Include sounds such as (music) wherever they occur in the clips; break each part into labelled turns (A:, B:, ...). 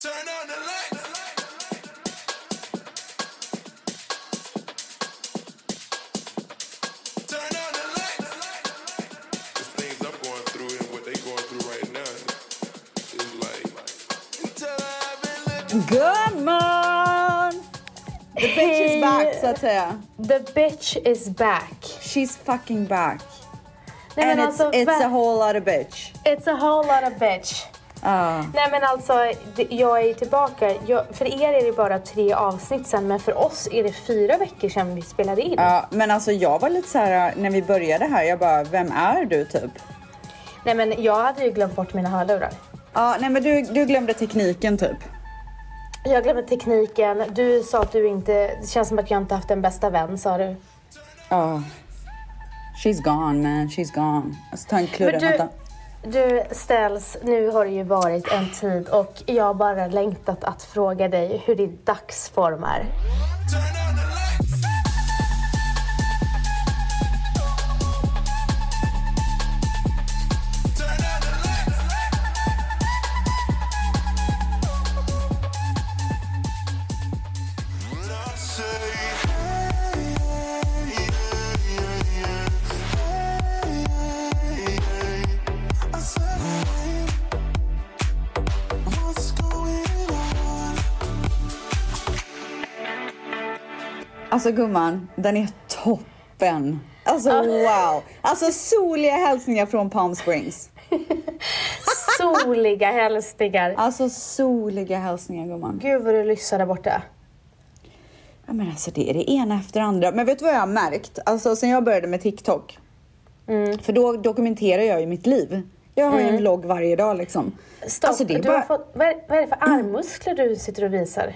A: Turn on the lights. Turn on the lights. The things I'm going through and what they going through right now is like until I've been looking.
B: Gumman! The bitch is back så att säga.
C: The bitch is back.
B: She's fucking back.
C: Nej,
B: And
C: men
B: it's,
C: alltså,
B: it's
C: va-
B: a whole lot of bitch.
C: It's a whole lot of bitch.
B: Ja.
C: Nej men alltså, jag är tillbaka. Jag, för er är det bara tre avsnitt sen, men för oss är det fyra veckor sedan vi spelade in.
B: Ja, men alltså jag var lite så här när vi började här, jag bara, vem är du typ?
C: Nej men jag hade ju glömt bort mina hörlurar.
B: Ja, nej men du, du glömde tekniken typ.
C: Jag glömde tekniken. Du sa att du inte... Det känns som att jag inte haft en bästa vän, sa du.
B: Ja. She's gone man, she's gone. Alltså ta en
C: du,
B: vänta
C: du ställs, nu har det ju varit en tid och jag har bara längtat att fråga dig hur din dagsform är.
B: Alltså gumman, den är toppen. Alltså wow. Alltså soliga hälsningar från Palm Springs. (laughs)
C: Soliga hälsningar.
B: Alltså soliga hälsningar gumman.
C: Gud vad du lyssnar där borta.
B: Ja, men alltså det är det ena efter det andra. Men vet du vad jag har märkt? Alltså sen jag började med TikTok.
C: Mm.
B: För då dokumenterar jag ju mitt liv. Jag har ju en vlogg varje dag liksom.
C: Stopp,
B: Alltså det är
C: du
B: bara...
C: har fått, vad, är, vad är det för armmuskler du sitter och visar?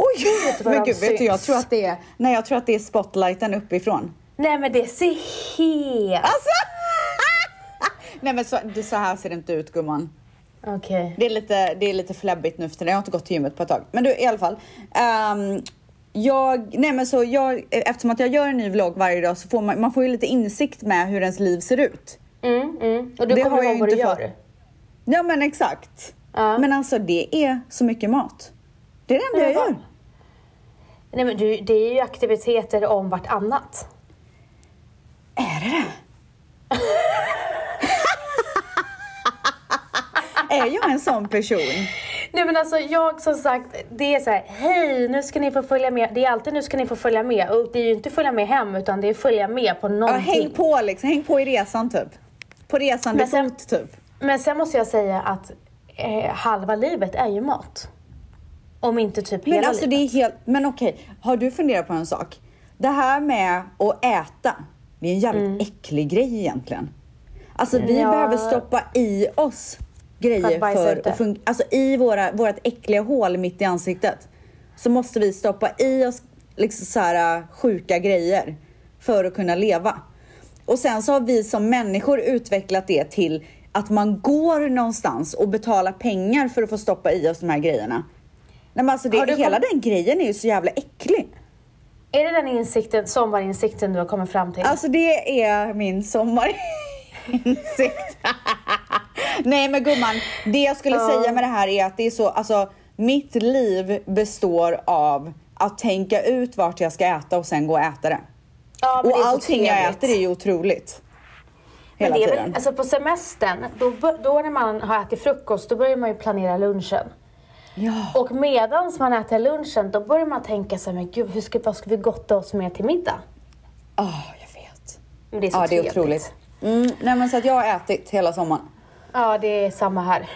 B: Oj!
C: vad
B: Men gud, vet du, jag tror att det är... Nej, jag tror att det är spotlighten uppifrån.
C: Nej men det ser helt...
B: Alltså! (laughs) Nej men så, det, så här ser det inte ut gumman.
C: Okej.
B: Det är lite, det är lite fläbbigt nu för tiden. Jag har inte gått till gymmet på ett tag. Men du, i alla fall. ehm, jag, nej men så jag, eftersom att jag gör en ny vlogg varje dag så får man, man får ju lite insikt med hur ens liv ser ut.
C: Mm, mm. Och du
B: Det
C: kommer ihåg vad du gör?
B: fått. Ja men exakt.
C: Ja.
B: Men alltså det är så mycket mat. Det är det enda jag gör.
C: Nej men det är ju aktiviteter om vartannat.
B: Är det det? är jag en sån person?
C: Nej men alltså jag som sagt, det är så här, hej nu ska ni få följa med. Det är alltid nu ska ni få följa med. Och det är ju inte följa med hem utan det är följa med på
B: Ja,
C: någonting.
B: häng på liksom, häng på i resan typ. På resande fot typ.
C: Men sen måste jag säga att eh, halva livet är ju mat. Om inte typ
B: Men
C: hela
B: alltså det
C: livet.
B: är helt, men okej, har du funderat på en sak? Det här med att äta, det är en jävligt äcklig grej egentligen. Alltså vi
C: Mm. Ja.
B: behöver stoppa i oss
C: För
B: grejer
C: att bajsa
B: för att fun- Alltså i våra, vårat äckliga hål mitt i ansiktet. Så måste vi stoppa i oss liksom så här sjuka grejer för att kunna leva. Och sen så har vi som människor utvecklat det till att man går någonstans och betalar pengar för att få stoppa i oss de här grejerna. Nej men alltså det, hela
C: kom-
B: den grejen är ju så jävla äcklig.
C: Är det den insikten, sommarinsikten du har kommit fram till?
B: Alltså det är min sommarinsikt. (laughs) Nej men gumman, det jag skulle
C: Ja.
B: säga med det här är att det är så, alltså mitt liv består av att tänka ut vart jag ska äta och sen gå och äta det.
C: ja, men
B: Och allting jag äter är ju otroligt.
C: Men
B: Hela
C: det är
B: tiden.
C: väl, alltså på semestern, då, då när man har ätit frukost, då börjar man ju planera lunchen.
B: Ja.
C: Och medans man äter lunchen, då börjar man tänka så här, men gud, hur ska, vad ska vi gotta oss med till middag?
B: Oh, jag vet.
C: Men det är så
B: Ja det är
C: trevligt.
B: otroligt. Mm, nej men så att jag har ätit hela sommaren.
C: Ja, det är samma här.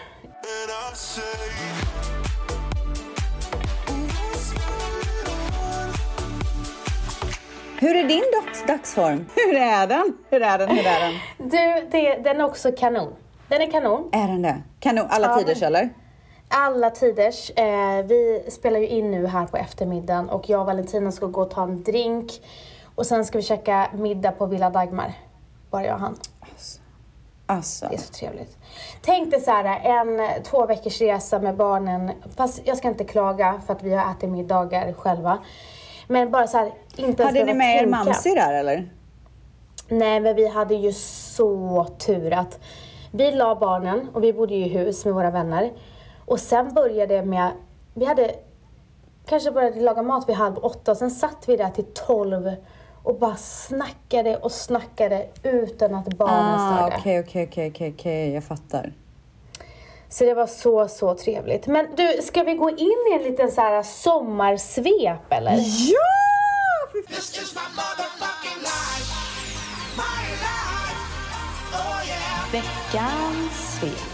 B: Hur är din dags, dagsform? (laughs) Hur är den? Hur är den? Hur är den? (laughs)
C: Du, det, den är också kanon. Den är kanon.
B: Är den det? Kanon, alla
C: Ja,
B: tiders
C: men-
B: eller?
C: Alla tiders. Eh, vi spelar ju in nu här på eftermiddagen och jag och Valentina ska gå och ta en drink. Och sen ska vi käka middag på Villa Dagmar. Bara jag och han.
B: Alltså.
C: Det är så trevligt. Tänk dig så här, en två veckors resa med barnen. Fast jag ska inte klaga för att vi har ätit middagar själva. Men bara så här, inte ens
B: Hade ni med er
C: tänka.
B: Mamsi där eller?
C: Nej, men vi hade ju så tur att vi la barnen och vi bodde ju i hus med våra vänner. Och sen började det med, vi hade kanske började laga mat vid halv åtta, sen satt vi där till tolv och bara snackade och snackade utan att barnen
B: Ah,
C: störde.
B: okej, okej, okej, okej, okej, jag fattar.
C: Så det var så, så trevligt. Men du, ska vi gå in i en liten så här sommarsvep eller?
B: Ja! Fy fan.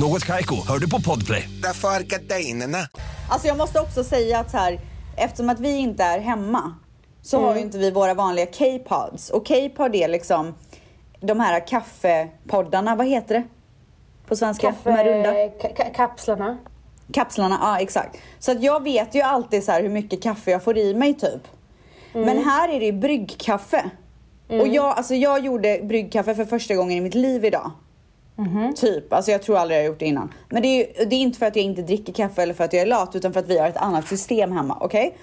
D: Något Kaiko, hör du på Podplay.
E: Därför är gardinerna.
B: Alltså jag måste också säga att så här, eftersom att vi inte är hemma så har ju inte vi våra vanliga K-pods. Och K-pod är liksom de här kaffepoddarna, vad heter det? På svenska? De här runda
C: Kaffe, ka- ka- kapslarna.
B: kapslarna, ja exakt. Så att jag vet ju alltid så här hur mycket kaffe jag får i mig typ. Men här är det ju bryggkaffe. Och jag, alltså jag gjorde bryggkaffe för första gången i mitt liv idag. Typ, alltså jag tror aldrig jag har gjort det innan. Men det är, ju, det är inte för att jag inte dricker kaffe eller för att jag är lat utan för att vi har ett annat system hemma, okej?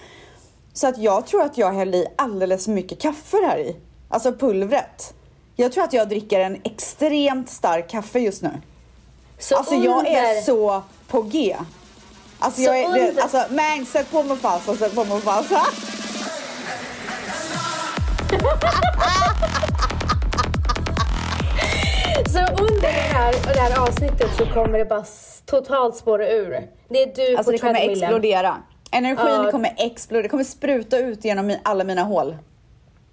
B: Så att jag tror att jag hällde i alldeles för mycket kaffe här i. Alltså pulvret. Jag tror att jag dricker en extremt stark kaffe just nu.
C: Så
B: Alltså jag är
C: under-
B: så på G. Alltså
C: Så
B: jag är, det,
C: under-
B: alltså man sätt på mig falsa, sätt på mig falsa. (laughs)
C: Så under det här, det här avsnittet så kommer det bara totalt spåra ur. Det är du
B: Alltså
C: på
B: det kommer
C: treadmillen.
B: explodera. Energin
C: Ja.
B: kommer explodera, det kommer spruta ut genom mi- alla mina hål.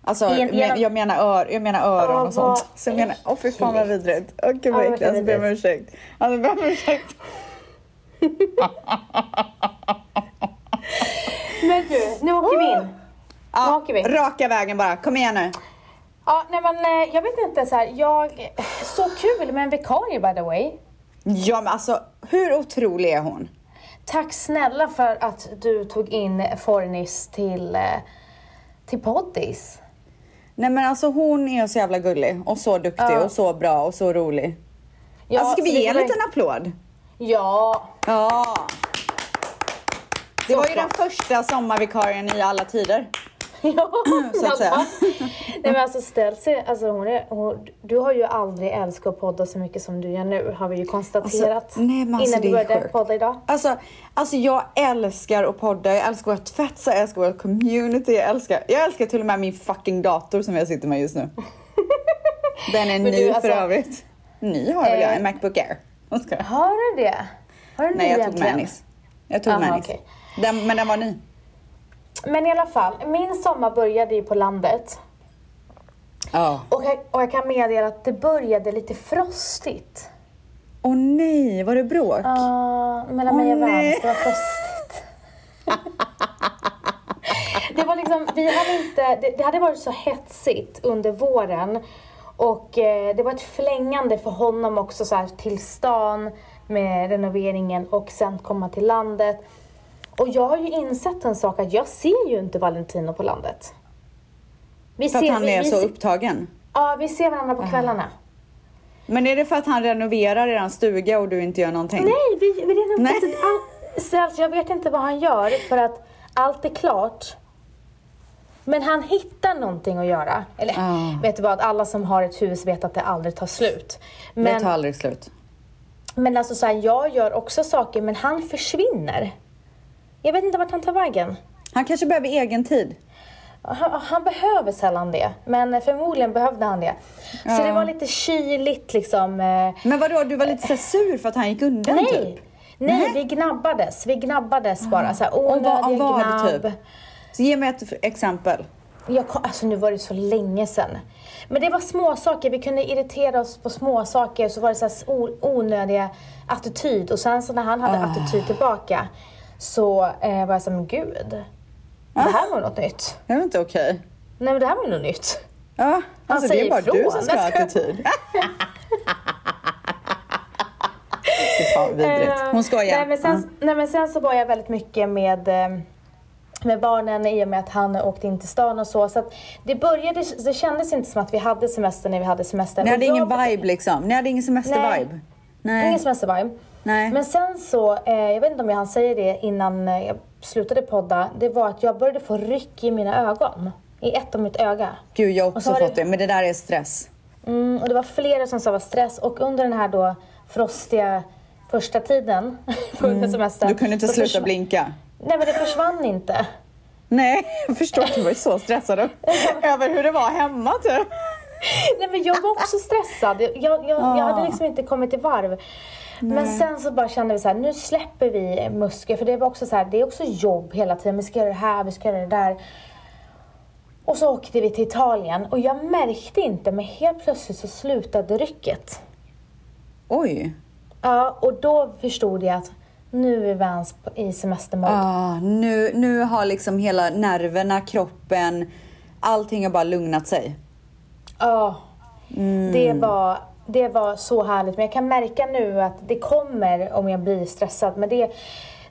B: Alltså
C: Gen-
B: men-
C: genom-
B: jag menar, ör, jag menar öron
C: Ja,
B: och sånt.
C: vad
B: Så jag menar, åh fy fan vad vidrigt. Åh gud vad äckligt, alltså
C: vad
B: ber om ursäkt. Alltså ber om ursäkt.
C: Men du, nu åker vi in. Nu
B: Ja,
C: åker vi.
B: raka vägen bara, kom igen nu.
C: Ja, nej men eh, jag vet inte så här, jag... Så kul med en vikarie by the way.
B: Ja men alltså hur otrolig är hon?
C: Tack snälla för att du tog in Fornis till, eh, till poddis.
B: Nej men alltså hon är så jävla gullig och så duktig
C: Ja.
B: och så bra och så rolig.
C: Ja,
B: alltså ska vi ge en liten applåd?
C: Ja.
B: Ja. Det var ju den första sommarvikarien i alla tider. (laughs)
C: ja. (clears throat)
B: Så att säga.
C: Nej men alltså ställ sig, alltså hon är, hon, du har ju aldrig älskat att podda så mycket som du gör nu, har vi ju konstaterat.
B: Alltså, nej, men alltså,
C: innan du började
B: sjukt.
C: podda idag.
B: Alltså, alltså jag älskar att podda, jag älskar att tvätta, jag älskar vår community, jag älskar, jag älskar till och med min fucking dator som jag sitter med just nu. (laughs) Den är
C: Men
B: ny
C: du, alltså-
B: för övrigt. Ny har väl jag,
C: Eh.
B: en Macbook Air.
C: Har du det? Har du
B: Nej jag tog? Manis. Jag tog
C: Aha, okej.
B: Den, men den var ny.
C: Men i alla fall, min sommar började ju på landet.
B: Ja.
C: Och jag, och jag kan meddela att det började lite frostigt.
B: Åh nej, var det bråk?
C: Ja, mellan
B: Åh,
C: mig och. Vans. Det var frostigt. (laughs) det var liksom, vi hade inte, det, det hade varit så hetsigt under våren. Och eh, det var ett flängande för honom också så här, till stan med renoveringen och sen komma till landet. Och jag har ju insett en sak att jag ser ju inte Valentino på landet. Vi
B: För att han
C: vi,
B: är
C: vi,
B: så upptagen.
C: Ja, vi ser varandra på kvällarna.
B: Men är det för att han renoverar er stuga och du inte gör någonting?
C: Nej, vi, vi redan
B: Nej.
C: alltså, all, så alltså, jag vet inte vad han gör för att allt är klart. Men han hittar någonting att göra. Eller
B: Ah.
C: vet du vad, alla som har ett hus vet att det aldrig tar slut.
B: Det
C: Men,
B: tar aldrig slut.
C: men alltså så här, jag gör också saker men han försvinner. Jag vet inte vart han tar vägen.
B: Han kanske behöver egen tid.
C: Han, han behöver sällan det, men förmodligen behövde han det. Så
B: Ja.
C: det var lite kyligt liksom. eh,
B: Men vadå, du var lite så sur för att han gick undan
C: Nej!
B: typ?
C: Nej,
B: Nej.
C: vi gnabbades. Vi gnabbades bara. Så här, onödiga gnabb.
B: typ? Så ge mig ett exempel.
C: Jag, alltså nu var det så länge sedan. Men det var små saker. vi kunde irritera oss på små saker så var det så här onödiga attityd. Och sen så när han hade
B: Ah.
C: attityd tillbaka så eh, var jag så här, men gud. Det här var något nytt.
B: Det var inte okej.
C: Nej men det här var något nytt.
B: Ja, alltså det
C: säger
B: är bara du
C: ifrån.
B: som ska ha attityd. fan vidrigt.
C: Eh,
B: Hon skojar.
C: Nej men, sen, nej men sen så var jag väldigt mycket med, eh, med barnen i och med att han åkte in till stan och så. Så det började, det kändes inte som att vi hade semester när vi hade semester.
B: Ni hade
C: Och
B: ingen
C: jag-
B: vibe liksom? Ni hade ingen semestervibe? Nej.
C: Ingen semestervibe.
B: Nej.
C: Men sen så, eh, jag vet inte om jag hann säga det innan eh, jag slutade podda. Det var att jag började få ryck i mina ögon. I ett av mitt öga.
B: Gud, jag har också fått
C: det-
B: det. Men det där är stress.
C: Mm, och det var flera som sa var stress och under den här då frostiga första tiden (laughs) på mm. semestern.
B: Du kunde inte sluta
C: försvann-
B: blinka.
C: Nej men det försvann inte.
B: Nej, jag förstår. Du var ju så stressad (laughs) över hur det var hemma typ.
C: Nej men jag var också stressad. Jag, jag, jag, jag hade liksom inte kommit i varv. Men sen så bara kände vi så här, nu släpper vi muskler. För det var också så här, det är också jobb hela tiden. Vi ska göra det här, vi ska göra det där. Och så åkte vi till Italien och jag märkte inte, men helt plötsligt så slutade rycket.
B: Oj.
C: Ja, och då förstod jag att nu är Vans i semestermode.
B: Ah, nu, nu har liksom hela nerverna, kroppen, allting har bara lugnat sig.
C: Ja,
B: Mm.
C: det, var, det var så härligt. Men jag kan märka nu att det kommer om jag blir stressad. Men det,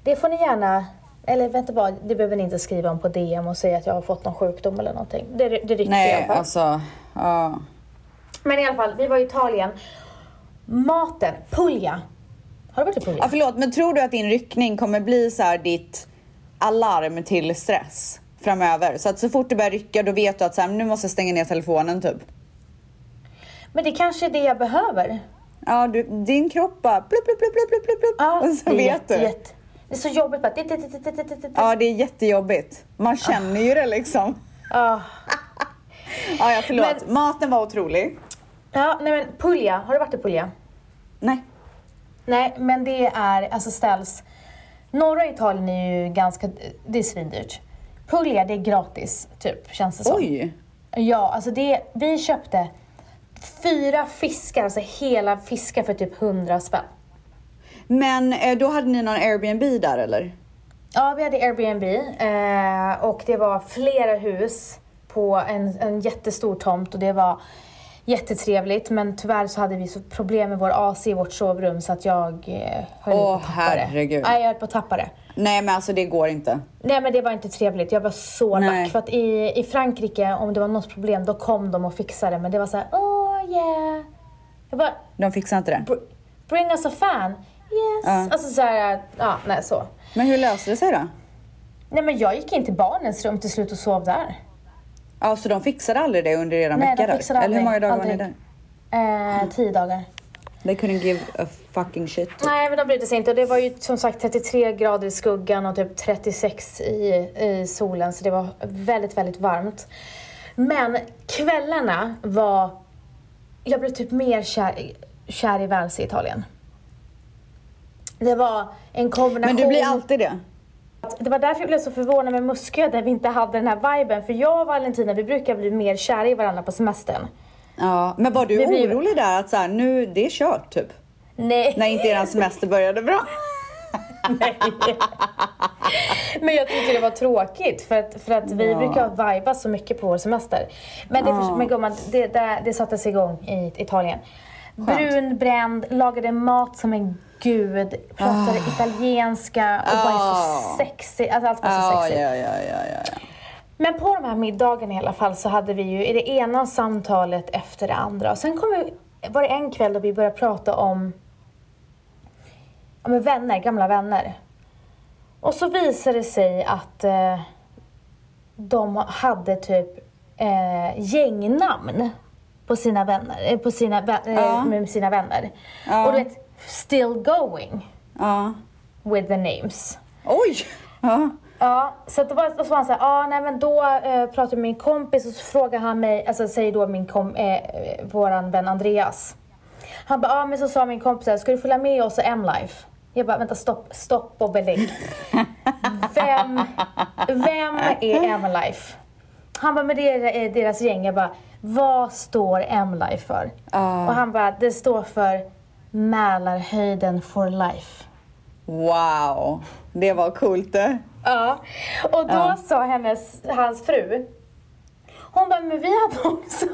C: det får ni gärna, eller vänta bara, det behöver ni inte skriva om på DM och säga att jag har fått någon sjukdom eller någonting. Det, det rycker i alla
B: Nej,
C: fall.
B: alltså. Ja.
C: Men i alla fall, vi var i Italien. Maten, Puglia. Har du varit i Puglia?
B: ja, förlåt, men tror du att din ryckning kommer bli så här ditt alarm till stress framöver? Så att så fort du börjar rycka då vet du att så här, nu måste jag stänga ner telefonen typ.
C: Men det kanske är det jag behöver.
B: Ja, du, din kropp bara plupp, plupp, plupp, plupp, plupp, plupp.
C: Ja,
B: och så vet
C: jätte,
B: du.
C: jätte, Det är så jobbigt bara.
B: Ja, det är jättejobbigt. Man känner ju det liksom.
C: Ah.
B: Ja, ja förlåt.
C: Men-
B: Maten var otrolig.
C: Ja, nej men Puglia, har du varit i Puglia?
B: Nej.
C: Nej, men det är, alltså ställs... Norra Italien är ju ganska, det är svindyrt. Puglia, det är gratis, typ, känns det som.
B: Oj.
C: Ja, alltså det, vi köpte fyra fiskar, alltså hela fiskar för typ 100 spänn.
B: Men eh, då hade ni någon Airbnb där eller?
C: Ja, vi hade Airbnb eh, och det var flera hus på en, en jättestor tomt och det var jättetrevligt men tyvärr så hade vi så problem med vår AC i vårt sovrum så att jag eh, höll
B: Åh,
C: på att tappa det.
B: herregud.
C: Nej, jag höll på att tappa det.
B: Nej men alltså det går inte.
C: Nej men det var inte trevligt, jag var så
B: Nej.
C: lack. För att i, i Frankrike, om det var något problem, då kom de och fixade det. Men det var så här, oh yeah. Jag bara,
B: De fixar inte det.
C: "Br- bring us a fan. Yes.
B: Ja.
C: Alltså så här, ja, nej så.
B: Men hur löste det sig då?
C: Nej men jag gick in till barnens rum till slut och sov där.
B: Ja, så de fixade aldrig det under era
C: Nej,
B: vecka
C: de
B: där?
C: fixade
B: Eller hur många dagar
C: aldrig.
B: var ni där?
C: Eh, tio dagar.
B: They couldn't give a fucking shit.
C: Nej men de brydde sig inte och det var ju som sagt 33 grader i skuggan och typ 36 i, i solen så det var väldigt, väldigt varmt. Men kvällarna var, jag blev typ mer kär, kär i Vans i Italien. Det var en kombination.
B: Men du blir alltid det?
C: Det var därför jag blev så förvånad med Muskö där vi inte hade den här viben. För jag och Valentina vi brukar bli mer kära i varandra på semestern.
B: Ja. Men var du
C: Vi blir-
B: orolig där att så här, nu, det är kört typ?
C: Nej.
B: När inte eran semester började bra? (laughs)
C: Nej. Men jag tyckte det var tråkigt för att, för att vi
B: Ja.
C: brukar viba så mycket på vår semester. Men, det,
B: Ja.
C: men gumman, det, det, det sattes igång i Italien.
B: Skönt.
C: Brun, bränd, lagade mat som en gud, pratade italienska och var
B: Ah.
C: så sexig. Alltså allt var så
B: Ja,
C: sexigt.
B: ja, ja, ja, ja, ja.
C: Men på de här middagarna i alla fall så hade vi ju i det ena samtalet efter det andra. Och sen kom vi, var det en kväll då vi började prata om ja, men vänner, gamla vänner. Och så visade det sig att eh, de hade typ eh, gängnamn på sina vänner, eh, på sina, vä- eh,
B: Ja.
C: med sina vänner.
B: Ja.
C: Och du vet, still going
B: ja.
C: with the names.
B: Oj! Ja.
C: Ja, så att då var, var han såhär, ah, nej men då eh, pratade jag med min kompis och så frågar han mig, alltså säger då min kom, eh, våran vän Andreas. Han bara, ah, men så sa min kompis så ska du följa med oss och M-Life? Jag bara, vänta stopp, stopp och belägg. Vem, vem är M-Life? Han bara, men det är eh, deras gäng. Jag bara, vad står M-Life för?
B: Ah.
C: Och han bara, det står för Mälarhöjden for life.
B: Wow, det var coolt det.
C: Ja, och då
B: Ja.
C: sa hennes, hans fru, hon bara, men vi hade också,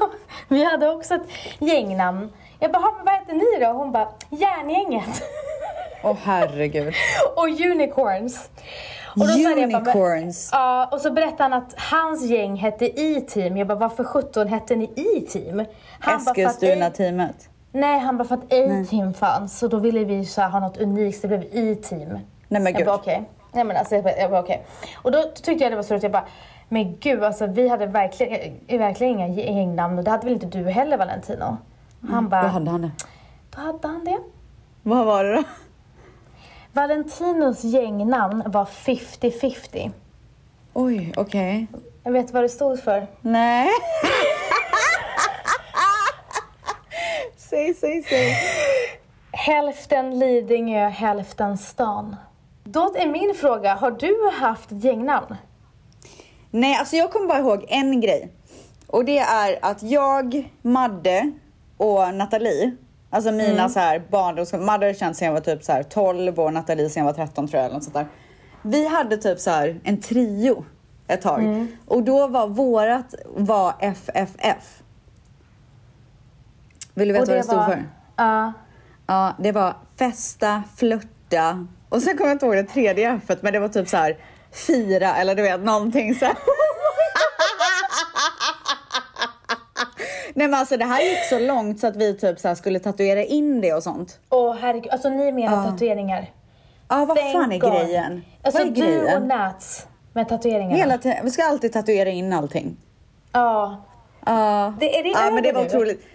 C: vi hade också ett gängnamn. Jag bara, "Ha, men vad heter ni då? Hon bara, Järngänget.
B: Åh herregud.
C: och unicorns. Och då jag jag bara,
B: Unicorns.
C: Ja, och så berättade han att hans gäng hette E-team. Jag bara, varför 17 hette ni E-team? Att
B: Eskilstuna-teamet.
C: Nej, han bara för att A-team fanns och då ville vi så här, ha något unikt så det blev E-team.
B: Nej men
C: Jag
B: gud.
C: bara okej. Nej men alltså jag bara, jag bara okej. Och då tyckte jag det var så roligt. Jag bara, men gud alltså vi hade verkligen, eh, verkligen inga gängnamn och det hade väl inte du heller Valentino? Han bara,
B: Då hade han det.
C: då hade han det.
B: Vad var det då?
C: Valentinos gängnamn var 50-50.
B: Oj, okej.
C: Jag vet vad det stod för.
B: Nej. (laughs) säg, säg, säg.
C: Hälften Lidingö, hälften stan. Då är min fråga, har du haft gängnamn?
B: Nej, alltså jag kommer bara ihåg en grej. Och det är att jag, Madde och Nathalie, alltså mina så här barndoms... Madde känt sen jag var typ så här 12 och Nathalie sen jag var 13 tror jag eller något sånt där. Vi hade typ så här en trio ett tag. Och då var vårat var FFF. Vill du veta vad det stod
C: var-
B: för?
C: Ja.
B: Ja, det var festa, flörta och sen kommer jag inte ihåg det tredje F men det var typ så här fira eller du vet någonting så här. (laughs) Nej men alltså det här gick så långt så att vi typ så skulle tatuera in det och sånt.
C: Åh herregud, alltså ni menar tatueringar?
B: Ja vad
C: Thank
B: fan är
C: God.
B: grejen?
C: Alltså
B: vad är
C: du
B: grejen?
C: och Nats med tatueringarna.
B: Hela tiden, vi ska alltid tatuera in allting.
C: Ja.
B: Ja.
C: Det, är det
B: Ja men det var
C: nu?
B: otroligt.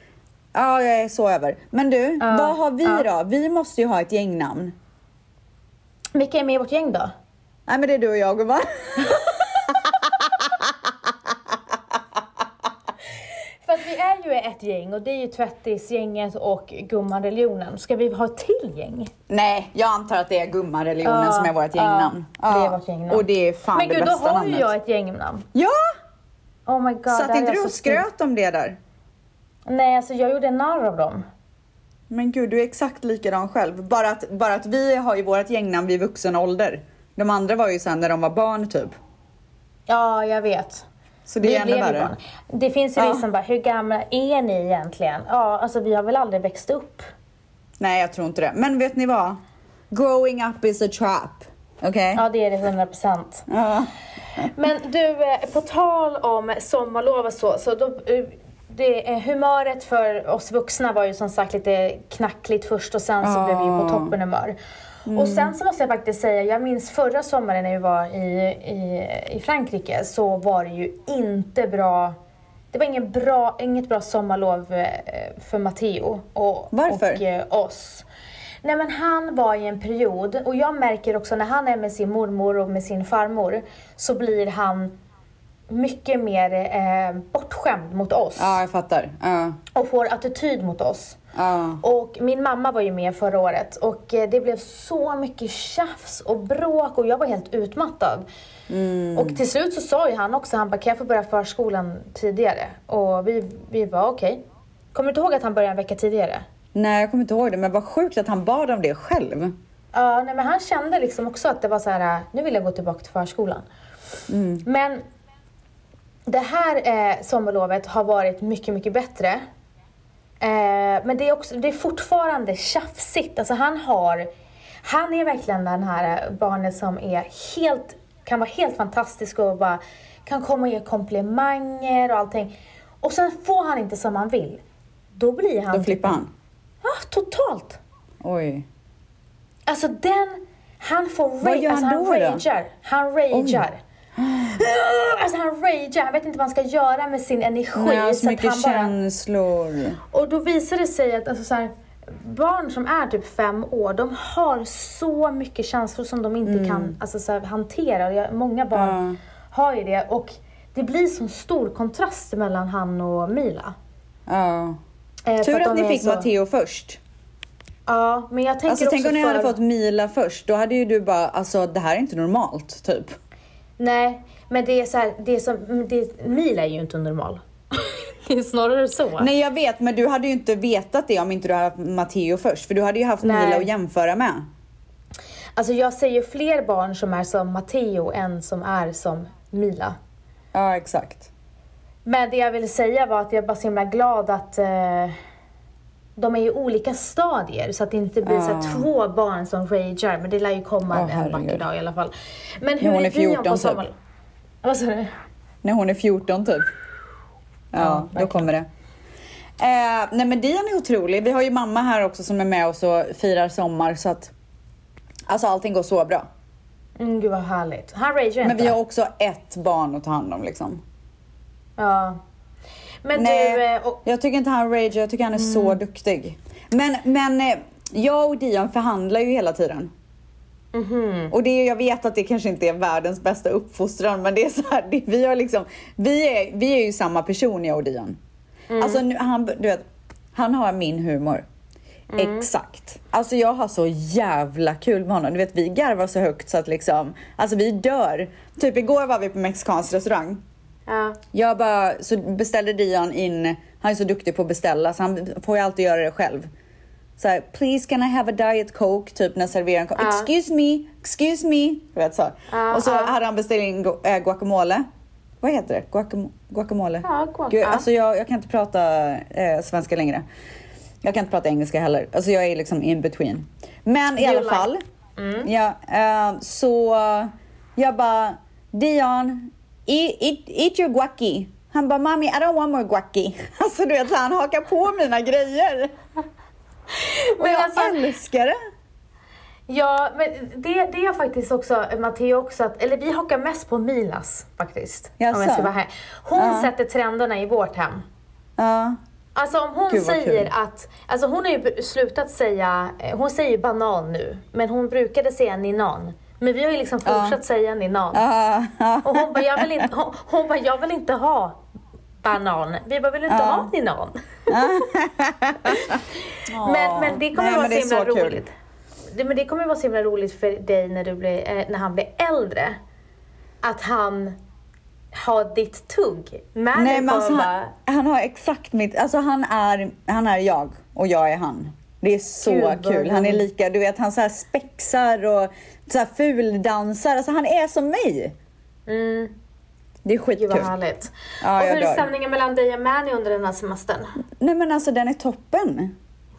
B: Ja jag är så över. Men du, vad har vi då? Vi måste ju ha ett gängnamn.
C: Vilka är med i vårt gäng då?
B: Nej men det är du och jag gumman. (laughs)
C: För att vi är ju ett gäng och det är ju Tvättisgänget och Gumman-religionen. Ska vi ha ett till gäng?
B: Nej, jag antar att det är gummareligionen
C: Ja,
B: som är vårt gängnamn.
C: ja, det är vårt gängnamn.
B: Och det är fan
C: Men
B: det
C: gud, då
B: bästa
C: har
B: namnet.
C: ju jag ett gängnamn.
B: Ja!
C: Oh my god. Här
B: inte du
C: så
B: och skröt om det där?
C: Nej, alltså jag gjorde narr av dem.
B: Men gud, du är exakt likadan själv. Bara att, bara att vi har ju vårt gängnamn vid vuxen ålder. De andra var ju sen när de var barn typ.
C: Ja, jag vet.
B: Så det är ännu värre.
C: Det finns ju
B: Ja.
C: ja. som bara, hur gamla är ni egentligen? Ja, alltså vi har väl aldrig växt upp.
B: Nej, jag tror inte det. Men vet ni vad? Growing up is a trap. Okej?
C: Ja, det är det 100 procent.
B: Ja.
C: Men du, eh, på tal om sommarlov och så, så då, eh, det, eh, humöret för oss vuxna var ju som sagt lite knackligt först och sen så
B: Ja.
C: blev vi på toppenhumör. Och sen så måste jag faktiskt säga, jag minns förra sommaren när vi var i, i, i Frankrike så var det ju inte bra det var ingen bra, inget bra sommarlov eh, för Matteo och,
B: Varför?
C: och eh, oss. Nej men han var i en period, och jag märker också när han är med sin mormor och med sin farmor så blir han mycket mer eh, bortskämd mot oss
B: ja, jag fattar. Ja.
C: och får attityd mot oss. Och min mamma var ju med förra året och eh, det blev så mycket tjafs och bråk och jag var helt utmattad.
B: Mm.
C: Och till slut så sa ju han också, han bara kan jag få börja förskolan tidigare? Och vi, vi var okej. Kommer du inte ihåg att han började en vecka tidigare?
B: Nej, jag kommer inte ihåg det. Men vad sjukt att han bad om det själv.
C: Ja, nej men han kände liksom också att det var så här, nu vill jag gå tillbaka till förskolan. Men det här eh, sommarlovet har varit mycket, mycket bättre. Eh, men det är, också, det är fortfarande tjafsigt. Alltså han har, han är verkligen den här barnet som är helt, kan vara helt fantastisk och bara kan komma och ge komplimanger och allting. Och sen får han inte som han vill. Då blir han...
B: Då flippar han.
C: Ja, totalt.
B: Oj.
C: Alltså den, han får
B: Vad gör
C: alltså
B: han
C: han
B: då då?
C: ragear. Han ragear. Alltså han ragear, han vet inte vad han ska göra med sin energi.
B: Nej, har så
C: så att
B: mycket
C: han bara,
B: känslor.
C: och då visar det sig att alltså, så här, barn som är typ fem år, de har så mycket känslor som de inte kan alltså, så här, hantera. Jag- Många barn
B: Mm. Ja.
C: har ju det och det blir så stor kontrast mellan han och Mila.
B: Ja.
C: Eh,
B: Tur att,
C: de
B: ni fick
C: så-
B: Matteo först.
C: Ja, men jag tänker
B: Alltså
C: också
B: tänk om ni
C: för...
B: hade fått Mila först. Då hade ju du bara, alltså det här är inte normalt typ.
C: Nej, men det är så här, det är som, det, Mila är ju inte normal. (laughs) det är snarare så.
B: Nej jag vet men du hade ju inte vetat det om inte du hade haft Matteo först. För du hade ju haft
C: Nej.
B: Mila att jämföra med.
C: Alltså jag ser ju fler barn som är som Matteo än som är som Mila.
B: Ja exakt.
C: Men det jag ville säga var att jag är bara så himla glad att eh, de är ju olika stadier så att det inte blir så här två barn som ragear. Men det lär ju komma
B: Åh,
C: en vacker dag i alla fall. Men hur
B: När hon
C: är
B: är 14
C: Dion på
B: typ.
C: sommar... Vad sa du?
B: När hon är 14 typ. Ja, då
C: verkligen.
B: kommer det. Eh, nej men Dion är otrolig. Vi har ju mamma här också som är med oss och firar sommar så att Alltså allting går så bra.
C: Mm, gud vad härligt. Han ragear
B: Men
C: inte.
B: vi har också ett barn att ta hand om liksom.
C: Ja. Men
B: Nej,
C: du... eh, Och,
B: jag tycker inte han ragear, jag tycker han är så duktig. Men, men eh, jag och Dion förhandlar ju hela tiden. Och det, jag vet att det kanske inte är världens bästa uppfostran men det är så här, (laughs) det, vi, har liksom, vi, är, vi är ju samma person jag och Dion. Alltså nu, han, du vet, han har min humor. Exakt. Alltså jag har så jävla kul med honom. Du vet vi garvar så högt så att liksom, alltså vi dör. Typ igår var vi på mexikansk restaurang.
C: Ja.
B: Jag bara, så beställde Dion in, han är så duktig på att beställa så han får ju alltid göra det själv. Så här, please can I have a diet coke? Typ när serveringen kom.
C: Ja.
B: Excuse me, excuse me. Du vet så.
C: Ja,
B: och så hade han beställt in gu- äh, guacamole. Vad heter det? Guacam guacamole?
C: Ja, guac-
B: Gud, alltså jag, jag kan inte prata eh, svenska längre. Jag kan inte prata engelska heller. Alltså jag är liksom in between. Men i
C: You
B: alla
C: like-
B: fall. Ja, eh, så jag bara, Dion, eat, eat, eat your guaci. Han bara, mommy I don't want more guaci. (laughs) Alltså du vet, så han hakar på mina grejer. (laughs) Och
C: Men
B: jag
C: alltså-
B: älskar det.
C: Ja, men det, det är faktiskt också, Matteo också, att, eller vi hakar mest på Milas faktiskt. Om jag ska vara här. Hon
B: Ja.
C: sätter trenderna i vårt hem.
B: Ja,
C: Alltså om hon
B: Gud,
C: säger
B: kul.
C: att, alltså hon har ju slutat säga, hon säger banan nu, men hon brukade säga ninan. Men vi har ju liksom fortsatt säga ninan.
B: ja, ja.
C: Och hon bara, jag vill inte, hon, hon bara, jag vill inte ha banan. Vi bara, vill inte
B: Ja.
C: ha ninan? (laughs) men, men det kommer
B: Nej,
C: vara
B: det
C: så himla
B: kul.
C: roligt. Det, men det kommer vara så himla roligt för dig när, du blir, eh, när han blir äldre. Att han har ditt tugg. Manny
B: Nej men alltså, han, han har exakt mitt, alltså han är, han är jag och jag är han. Det är så
C: Gud,
B: kul. Han är lika, du vet han så här spexar och så här fuldansar. Alltså han är som mig.
C: mm,
B: Det är
C: gud
B: skitkul.
C: vad härligt.
B: Ja,
C: och hur är stämningen mellan dig och Manny under den här semestern?
B: Nej men alltså den är toppen.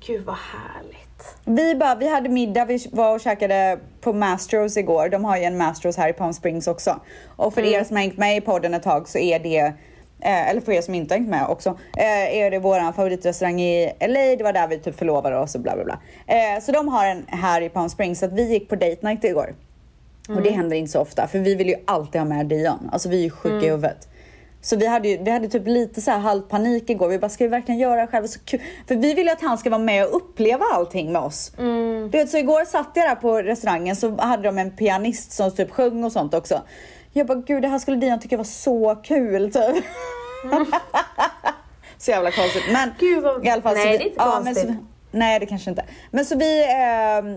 C: Gud vad härligt.
B: Vi, bara, vi hade middag, vi var och käkade på Mastros igår. De har ju en Mastros här i Palm Springs också. Och för
C: Mm.
B: er som har hängt med i podden ett tag så är det, eh, eller för er som inte hängt med också, eh, är det vår favoritrestaurang i LA. Det var där vi typ förlovade oss och bla bla bla. Eh, så de har en här i Palm Springs. Så att vi gick på date night igår. Och det händer inte så ofta för vi vill ju alltid ha med Dion. Alltså vi är ju sjuka i huvudet. Så vi hade, ju, vi hade typ lite så här halvpanik igår. Vi bara, ska vi verkligen göra det själva? Så kul. För vi vill ju att han ska vara med och uppleva allting med oss. Du vet, så igår satt jag där på restaurangen så hade de en pianist som typ sjöng och sånt också. Jag bara, gud det här skulle Dion tycka var så kul typ. (laughs) så jävla konstigt. Men
C: Gud, vad-
B: i alla fall, så
C: nej,
B: vi-
C: det är inte
B: ja,
C: konstigt.
B: så, Nej det kanske inte. Men så vi, ehm,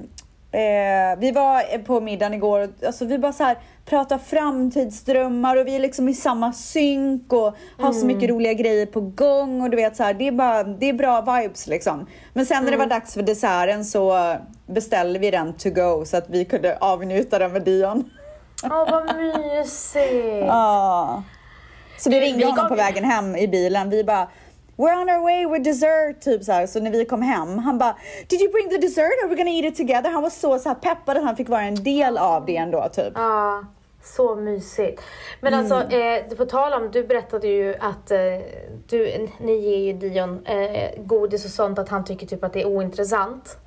B: eh, vi var på middagen igår och alltså, vi bara så här pratar framtidsdrömmar och vi är liksom i samma synk och har så mycket roliga grejer på gång och du vet så här, det är bara, det är bra vibes liksom. Men sen när det var dags för desserten så beställde vi den to go så att vi kunde avnjuta den med Dion.
C: Åh vad mysigt.
B: Ja. Så vi ringde
C: vi
B: honom på vägen hem i bilen. Vi bara We're on our way with dessert, typ så här. Så när vi kom hem, han bara Did you bring the dessert? Are we gonna eat it together? Han var så, så här peppad att han fick vara en del av det ändå, typ.
C: Ja, så mysigt. Men
B: Mm.
C: alltså, eh, på tal om, du berättade ju att eh, du, ni ger ju Dion eh, godis och sånt, att han tycker typ att det är ointressant.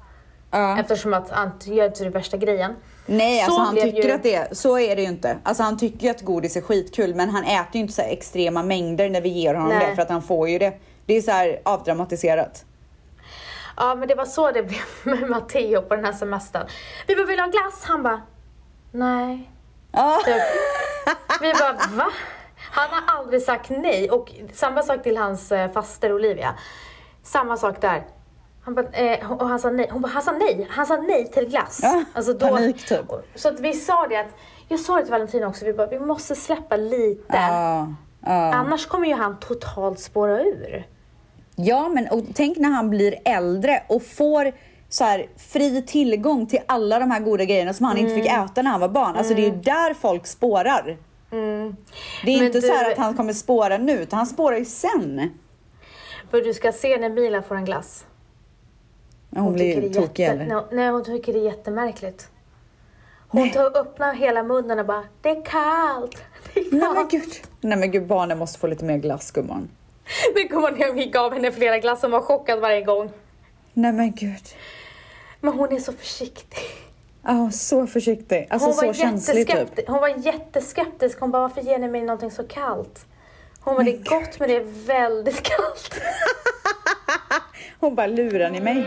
B: Ja.
C: Eftersom att han gör inte det värsta grejen.
B: Nej,
C: Så
B: alltså han tycker
C: ju-
B: att det så är det ju inte. Alltså han tycker att godis är skitkul men han äter ju inte så extrema mängder när vi ger honom
C: Nej.
B: det för att han får ju det. Det är så här avdramatiserat.
C: Ja, men det var så det blev (laughs) med Matteo på den här semestern. Vi bara, vill ha glass? Han bara, nej. Typ. (laughs) Vi bara, va? Han har aldrig sagt nej. Och samma sak till hans eh, faster Olivia. Samma sak där. Han bara, eh, och han sa nej. Hon bara, han sa nej. Han sa nej till glass.
B: Ja,
C: alltså då,
B: panik typ.
C: Så att vi sa det att, jag sa det till Valentina också, vi bara, vi måste släppa lite.
B: Ja. Ja.
C: Annars kommer ju han totalt spåra ur.
B: Ja, men och tänk när han blir äldre och får så här, fri tillgång till alla de här goda grejerna som han inte fick
C: Mm.
B: äta när han var barn. Alltså det är ju där folk spårar. Det är
C: Mm. Men
B: inte så här
C: du-
B: att han kommer spåra nu, utan han spårar ju sen.
C: För du ska se när Mila får en glass.
B: Ja, hon blir
C: tycker det är
B: tokig,
C: jätte-
B: eller?
C: Nej, Nej, hon tycker det är jättemärkligt. Hon tar, öppnar hela munnen och bara, det är kallt. (laughs) Det är
B: Nej men
C: kallt.
B: gud. Nej men gud, barnen måste få lite mer glass gumman.
C: Det kommer när vi gav henne flera glass och var chockad varje gång.
B: Nej men gud.
C: Men hon är så försiktig.
B: Ja, så försiktig. Alltså
C: Hon
B: så
C: var,
B: känslig typ.
C: hon var jätteskeptisk. Hon bara, varför ger ni mig någonting så kallt? Hon bara, det är gott men det är väldigt kallt. (laughs)
B: Hon bara, lurar ni mig?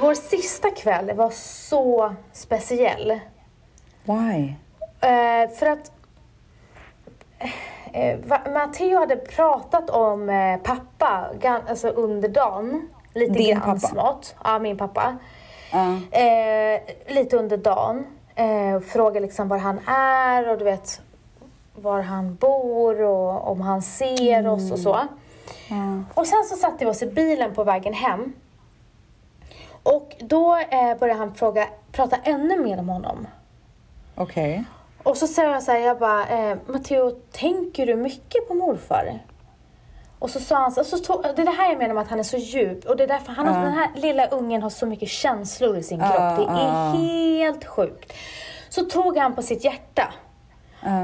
C: Vår sista kväll var så speciell.
B: Why?
C: Eh, för att eh, va- Matteo hade pratat om eh, pappa gan- alltså under dagen. Lite
B: Din
C: grann
B: pappa?
C: smått. Ja, min pappa.
B: Ja.
C: Eh, lite under dagen. Eh, frågar liksom var han är och du vet var han bor och om han ser oss och så. Och sen så satte vi oss i bilen på vägen hem. Och då eh, började han fråga, prata ännu mer om honom.
B: Okej.
C: Och så säger jag så här, jag bara, eh, Matteo, tänker du mycket på morfar? Och så sa han så, så tog, det är det här jag menar med att han är så djup. Och det är därför han har, den här lilla ungen har så mycket känslor i sin kropp. det är helt sjukt. Så tog han på sitt hjärta.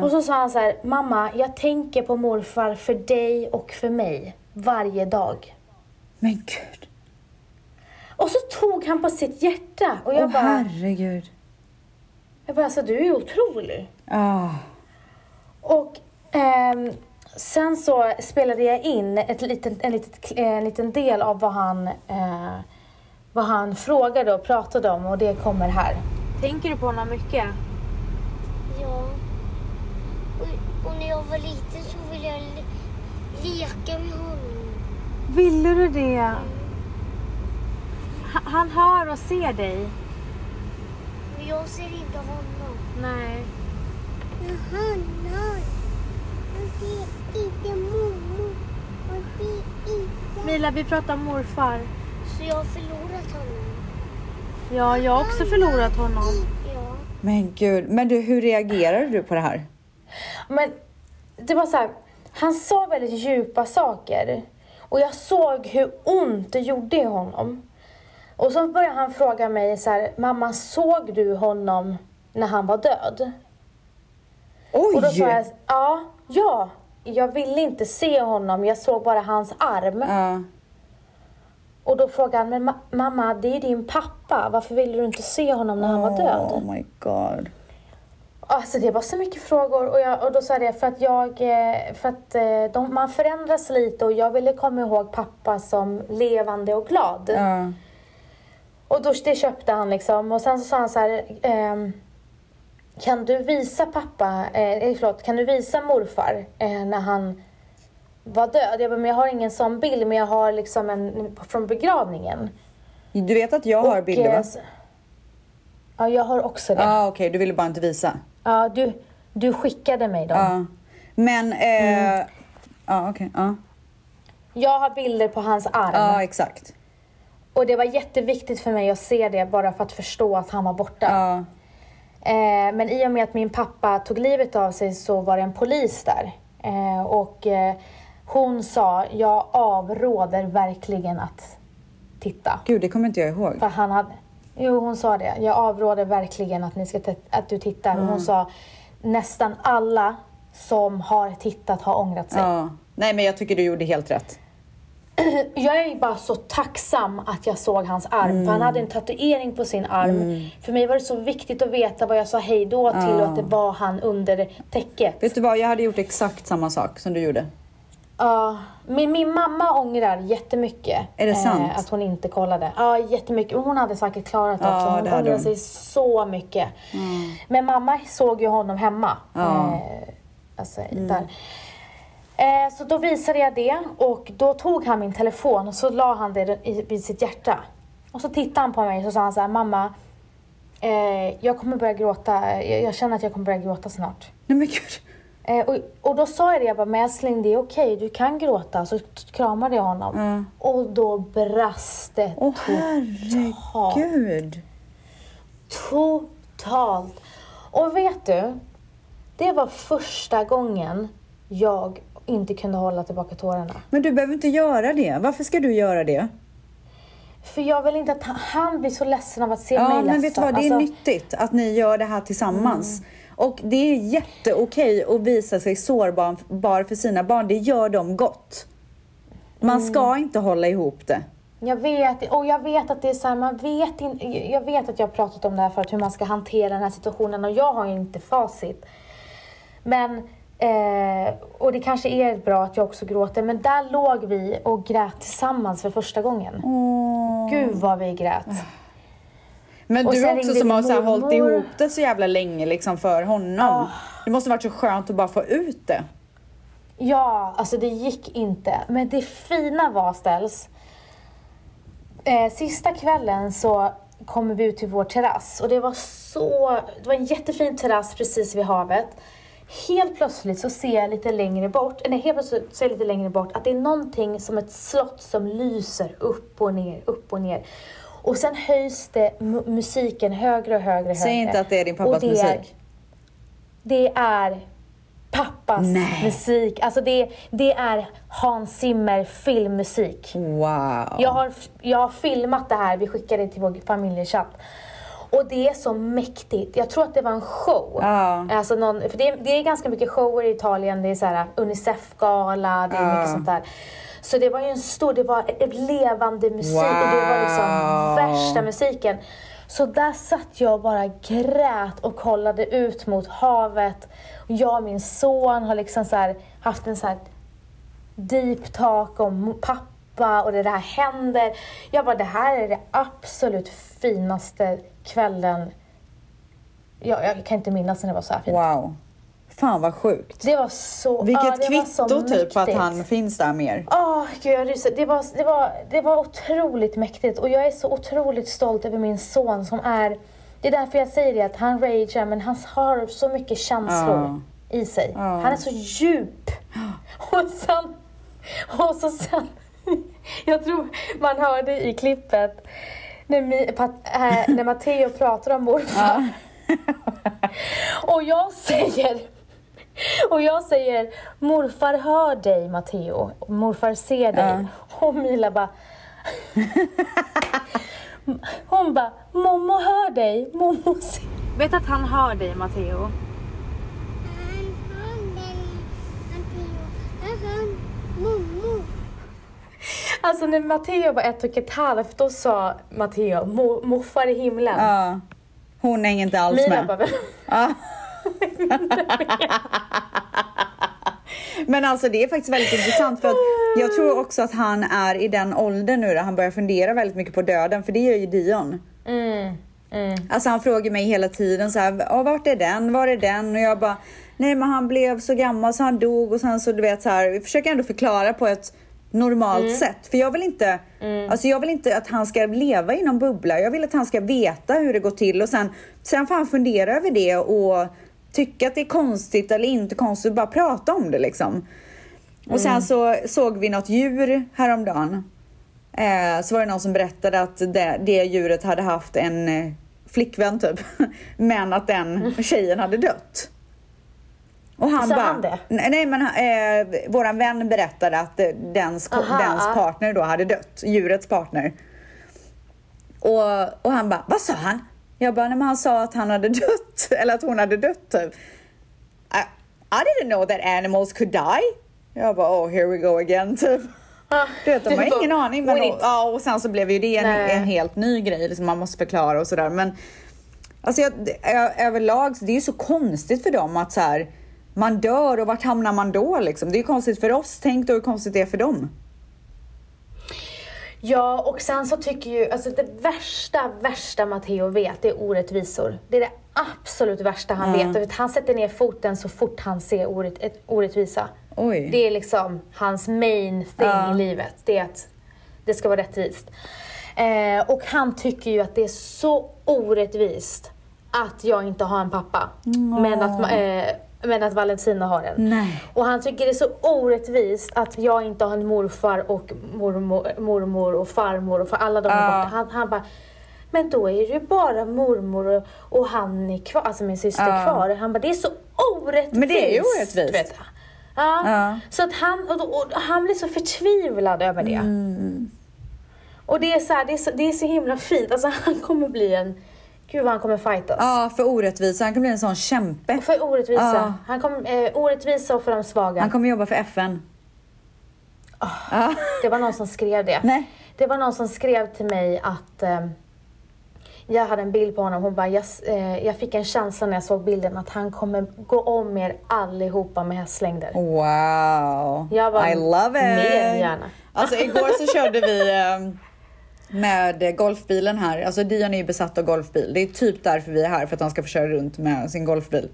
C: Och så sa han så här, mamma, jag tänker på morfar för dig och för mig. Varje dag.
B: Men gud.
C: Och så tog han på sitt hjärta. Och jag
B: Åh
C: bara,
B: herregud.
C: jag bara, alltså du är ju otrolig.
B: Ah.
C: Och ehm, sen så spelade jag in ett litet, en, litet, en liten del av vad han, eh, vad han frågade och pratade om och det kommer här. Tänker du på honom mycket?
F: Ja. Och, och när jag var liten så ville jag le leka med honom.
C: Ville du det? Ha- Han hör och ser dig.
F: Men jag ser inte honom.
C: Nej.
F: Men han har. Han ser inte mormor. Han ser inte.
C: Mila, vi pratar om morfar.
F: Så jag har förlorat honom.
C: Ja, jag har också förlorat honom.
F: Ja.
B: Men gud. Men du, hur reagerade du på det här?
C: Men det var så här, han sa väldigt djupa saker. Och jag såg hur ont det gjorde i honom. Och så började han fråga mig så här, mamma såg du honom när han var död? Och då
B: Oj!
C: sa jag, ja, ja. Jag ville inte se honom, jag såg bara hans arm.
B: Ja.
C: Och då frågade han, men ma- mamma det är ju din pappa, varför ville du inte se honom när han var död?
B: Oh my god.
C: Alltså det var så mycket frågor och, jag, och då sa jag för att jag, eh, för att eh, de, man förändras lite och jag ville komma ihåg pappa som levande och glad.
B: Ja.
C: Och då, det köpte han liksom och sen så sa han så här, ehm, kan du visa pappa, eh, förlåt, kan du visa morfar eh, när han var död? Jag bara, men jag har ingen sån bild men jag har liksom en från begravningen.
B: Du vet att jag har
C: Och,
B: bilder
C: eh,
B: va?
C: så- Ja, jag har också det.
B: Ja, okej. Du ville bara inte visa.
C: Ja, du, du skickade mig dem.
B: Ja. Men, eh...
C: Mm.
B: Ja, okej. Ja.
C: Jag har bilder på hans arm.
B: ja, exakt.
C: Och det var jätteviktigt för mig att se det bara för att förstå att han var borta.
B: Ja.
C: Eh, men i och med att min pappa tog livet av sig så var det en polis där. Eh, och eh, hon sa, jag avråder verkligen att titta.
B: Gud, det kommer inte jag ihåg.
C: För han hade, jo hon sa det, jag avråder verkligen att, ni ska att du tittar.
B: Mm.
C: hon sa, nästan alla som har tittat har ångrat sig.
B: Ja. Nej, men jag tycker du gjorde helt rätt. (clears throat)
C: Jag är bara så tacksam att jag såg hans arm. För han hade en tatuering på sin arm. För mig var det så viktigt att veta vad jag sa hej då till och att det var han under täcket.
B: Vet du vad, jag hade gjort exakt samma sak som du gjorde.
C: Ja, min, min mamma ångrar jättemycket.
B: Är det sant?
C: Eh, att hon inte kollade. Ja, jättemycket. Men hon hade säkert klarat det
B: Ja,
C: också. Hon
B: det
C: ångrar
B: hon.
C: sig så mycket. Men mamma såg ju honom hemma.
B: Ja.
C: Eh, Alltså, där. Eh, så då visade jag det och då tog han min telefon och så la han det i, vid sitt hjärta. Och så tittade han på mig och så sa han så här, mamma, eh, jag kommer börja gråta, jag, jag känner att jag kommer börja gråta snart.
B: Nej men gud.
C: Eh, och, och då sa jag det, jag bara, men älskling det är okej, du kan gråta. Så kramade jag honom. Och då brast det
B: Åh
C: totalt.
B: herregud.
C: Totalt. Och vet du? Det var första gången jag inte kunde hålla tillbaka tårarna.
B: Men du behöver inte göra det. Varför ska du göra det?
C: För jag vill inte att han, blir så ledsen av att se
B: Ja,
C: mig
B: men
C: ledsen.
B: vet du vad? Det är
C: Alltså,
B: nyttigt att ni gör det här tillsammans. Och det är jätteokej att visa sig sårbar för sina barn. Det gör dem gott. Man ska inte hålla ihop det.
C: Jag vet, och jag vet att det är så här, man vet inte, jag vet att jag har pratat om det här förut, hur man ska hantera den här situationen och jag har ju inte facit. Men, eh, och det kanske är bra att jag också gråter, men där låg vi och grät tillsammans för första gången. Gud vad vi grät.
B: Men
C: Och
B: du också som har så här hållit ihop det så jävla länge liksom för honom. Det måste varit så skönt att bara få ut det.
C: Ja, alltså det gick inte. Men det fina var ställs. Eh, sista kvällen så kommer vi ut till vår terrass och det var så, det var en jättefin terrass precis vid havet. Helt plötsligt så ser jag lite längre bort, nej helt plötsligt ser jag lite längre bort att det är någonting som ett slott som lyser upp och ner, upp och ner. Och sen höjs det mu- musiken högre och högre
B: Säg
C: högre.
B: inte att det är din pappas
C: det är-
B: musik.
C: det är pappas
B: Nej.
C: musik. Alltså det, det är Hans Zimmer filmmusik.
B: Wow.
C: Jag har, jag har filmat det här, vi skickade det till vår familjechatt. Och det är så mäktigt. Jag tror att det var en show.
B: Ja.
C: Alltså någon, för det, är- det är ganska mycket shower i Italien. Det är så här Unicef-gala, det är mycket sånt där. Så det var ju en stor, det var levande musik och det var liksom
B: Wow.
C: värsta musiken. Så där satt jag och bara grät och kollade ut mot havet. Jag och min son har liksom så haft en så här deep talk om pappa och det där händer. Jag bara, det här är det absolut finaste kvällen. Jag, jag kan inte minnas när det var så här fint.
B: Wow. Fan vad sjukt.
C: Det var så
B: Vilket
C: ja, det
B: kvitto typ att
C: mäktigt.
B: han finns där mer.
C: Åh, gud jag ryser. Det var, det, var, det var otroligt mäktigt och jag är så otroligt stolt över min son som är... Det är därför jag säger det, att han ragear men han har så mycket känslor i sig. Han är så djup. Och sen... Och så sen... (laughs) Jag tror man hörde i klippet när, Mi, pat, äh, när Matteo pratar om morfar. (laughs) Och jag säger... Och jag säger, morfar hör dig Matteo. Morfar ser dig. Och Mila bara... Hon bara, mommo hör dig. Mommo ser... Vet att han hör dig Matteo?
F: Han har dig, Matteo. Han har mormor.
C: Alltså när Matteo var ett och ett halvt, då sa Matteo, "Mo- morfar i himlen.
B: Ja. Hon hänger inte alls
C: Mila
B: med.
C: bara,
B: Ja. (laughs) Men alltså det är faktiskt väldigt intressant för att jag tror också att han är i den åldern nu där han börjar fundera väldigt mycket på döden för det gör ju Dion. Alltså han frågar mig hela tiden så här, "Ja, vart är den, var är den? Och jag bara, nej men han blev så gammal så han dog och sen så du vet så här, vi försöker ändå förklara på ett normalt sätt. För jag vill inte, alltså jag vill inte att han ska leva i någon bubbla. Jag vill att han ska veta hur det går till och sen, sen får han fundera över det och tycka att det är konstigt eller inte konstigt, bara prata om det liksom. Och sen så såg vi något djur häromdagen. Eh, så var det någon som berättade att det, det djuret hade haft en eh, flickvän typ. (laughs) Men att den tjejen hade dött. Och han
C: Sa
B: bara,
C: han det?
B: Nej, men eh, våran vän berättade att eh, dens,
C: Aha,
B: dens partner då hade dött. Djurets partner. Och, och han bara, vad sa han? Jag bara, nej men han sa att han hade dött. (laughs) Eller att hon hade dött typ. I, I didn't know that animals could die. Jag bara, oh here we go again typ. (laughs) Du vet, de har
C: bara,
B: ingen aning. Men,
C: "Win
B: och,
C: it."
B: ja, och sen så blev ju det en, en helt ny grej. Liksom, man måste förklara och sådär. Men alltså, jag, överlag, så det är ju så konstigt för dem att så här, man dör och vart hamnar man då liksom? Det är ju konstigt för oss. Tänk då hur konstigt det är för dem.
C: Ja, och sen så tycker ju, alltså det värsta, värsta Matteo vet, det är orättvisor. Det är det absolut värsta han vet. Och vet, han sätter ner foten så fort han ser orätt, ett, orättvisa.
B: Oj.
C: Det är liksom hans main thing i livet. Det är att det ska vara rättvist. Eh, och han tycker ju att det är så orättvist att jag inte har en pappa. Men att, eh, men att Valentina har en.
B: Nej.
C: Och han tycker det är så orättvist att jag inte har en morfar och mormor, mormor och farmor och för alla de är
B: Ja.
C: borta. Han, han bara, men då är det ju bara mormor och, och han är kvar, alltså min syster
B: Ja.
C: kvar. Han bara, det är så orättvist.
B: Men det är ju orättvist.
C: Vet. Ja.
B: Ja.
C: Så att han, och, och, han blir så förtvivlad över det.
B: Mm.
C: Och det är, så här, det, är så, det är så himla fint. Alltså han kommer bli en, gud vad han kommer fightas.
B: Ja, för orättvisa. Han kan bli en sån kämpe.
C: För orättvisa.
B: Ja.
C: Han kommer, eh, orättvisa och för de svaga.
B: Han kommer jobba för FN. Ja.
C: Det var någon som skrev det.
B: Nej.
C: Det var någon som skrev till mig att eh, jag hade en bild på honom. Hon bara, jag, eh, jag fick en känsla när jag såg bilden att han kommer gå om er allihopa med hästlängder.
B: Wow.
C: Jag bara,
B: I love it.
C: mer gärna.
B: Alltså igår så körde vi (laughs) eh, med golfbilen här. Alltså Dion är ju besatt av golfbil. Det är typ därför vi är här, för att han ska få köra runt med sin golfbil.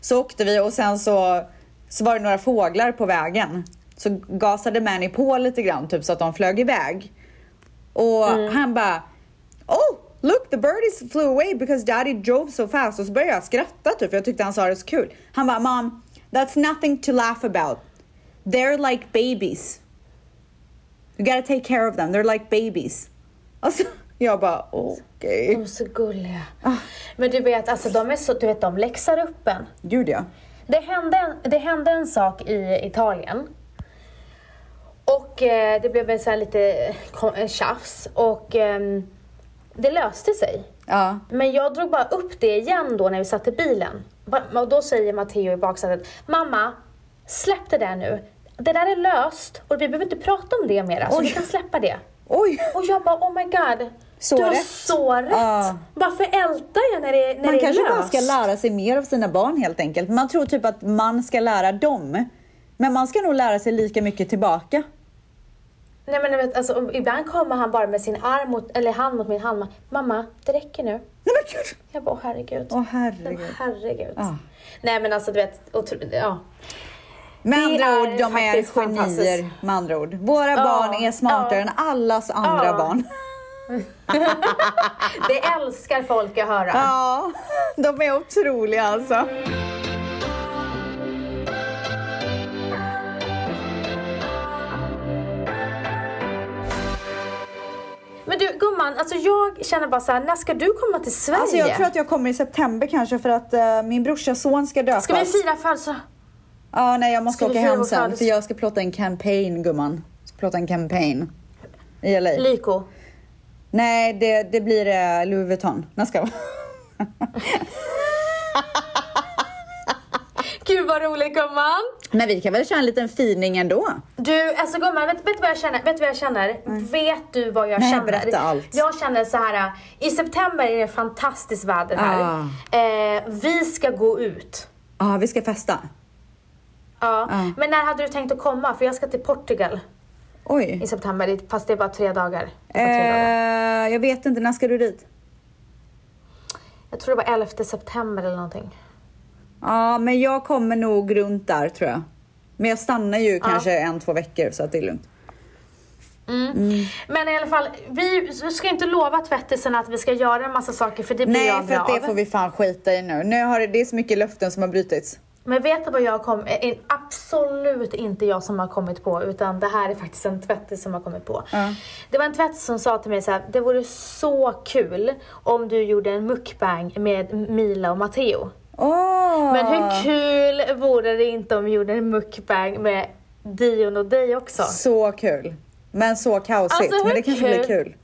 B: Så åkte vi och sen så, så var det några fåglar på vägen. Så gasade Manny på lite grann, typ så att de flög iväg. Och han bara Oh, look the birdies flew away because daddy drove so fast. Och så började jag skratta typ, för jag tyckte han sa det så kul. Han bara, mom, that's nothing to laugh about. They're like babies. You gotta take care of them, they're like babies. Alltså, jag bara, okej.
C: De är så gulliga.
B: Ah.
C: Men du vet, alltså de är så, du vet, de läxar upp en.
B: Gjorde jag?
C: Det hände, det hände en sak i Italien. Och eh, det blev så lite eh, tjafs och ehm, det löste sig.
B: Ja.
C: Men jag drog bara upp det igen då när vi satt i bilen. Och då säger Matteo i baksätet, mamma, släpp det där nu. Det där är löst och vi behöver inte prata om det mer, så
B: Oj.
C: vi kan släppa det.
B: Oj!
C: Och jag bara, oh my god.
B: Så
C: du har
B: rätt.
C: så rätt. Varför ältar jag när det, när
B: Man
C: det är
B: kanske
C: löst?
B: bara ska lära sig mer av sina barn helt enkelt. Man tror typ att man ska lära dem. Men man ska nog lära sig lika mycket tillbaka.
C: Nej men vet, alltså, ibland kommer han bara med sin arm mot, eller hand mot min hand. Mamma, det räcker nu.
B: Nej men gud!
C: Jag bara, åh herregud.
B: Åh herregud.
C: Herregud.
B: Ja.
C: Nej men alltså du vet, otro, ja.
B: Med
C: Det
B: andra
C: är
B: ord, de är genier. Med andra ord. Våra
C: Ja,
B: barn är smartare
C: ja.
B: än allas andra
C: Ja.
B: barn. (laughs)
C: Det älskar folk att höra.
B: Ja, de är otroliga alltså.
C: Men du gumman, alltså jag känner bara så här, när ska du komma till Sverige?
B: Alltså jag tror att jag kommer i september kanske för att eh, min brorsas son ska döpas.
C: Ska vi fira födelsedag?
B: Ja, nej jag måste
C: Ska
B: åka hem sen för jag ska plåta en campaign gumman. Jag ska plåta en campaign. I LA.
C: Lyko.
B: nej, det, det blir eh, Louis Vuitton. Jag ska. (laughs)
C: Gud vad roligt gumman.
B: Men vi kan väl köra en liten fining ändå?
C: Du, alltså gumman, vet, vet du vad jag känner? Vet du vad jag känner? Vet du vad jag
B: Nej,
C: känner?
B: berätta allt.
C: Jag känner så här. i september är det fantastiskt väder här.
B: Ah.
C: Eh, vi ska gå ut.
B: Ja, vi ska festa.
C: Ja.
B: Ah.
C: Men när hade du tänkt att komma? För jag ska till Portugal
B: Oj.
C: i september, fast det är bara tre dagar. Bara tre dagar.
B: Eh, jag vet inte, när ska du dit?
C: Jag tror det var 11 september eller någonting.
B: Ja, men jag kommer nog runt där tror jag. Men jag stannar ju kanske en, två veckor så att det är lugnt.
C: Men i alla fall, vi ska inte lova tvättisen att vi ska göra en massa saker för det blir
B: Nej,
C: jag
B: för det
C: av.
B: får vi fan skita i nu. Nu har det, det är så mycket löften som har brutits.
C: Men vet du vad jag kom, är absolut inte jag som har kommit på utan det här är faktiskt en tvättis som har kommit på. Det var en tvättis som sa till mig så här, det vore så kul om du gjorde en mukbang med Mila och Matteo.
B: Åh!
C: Men hur kul vore det inte om vi gjorde en mukbang med Dion och dig också?
B: Så kul. Men så kaosigt.
C: Alltså,
B: men det kanske blir
C: kul?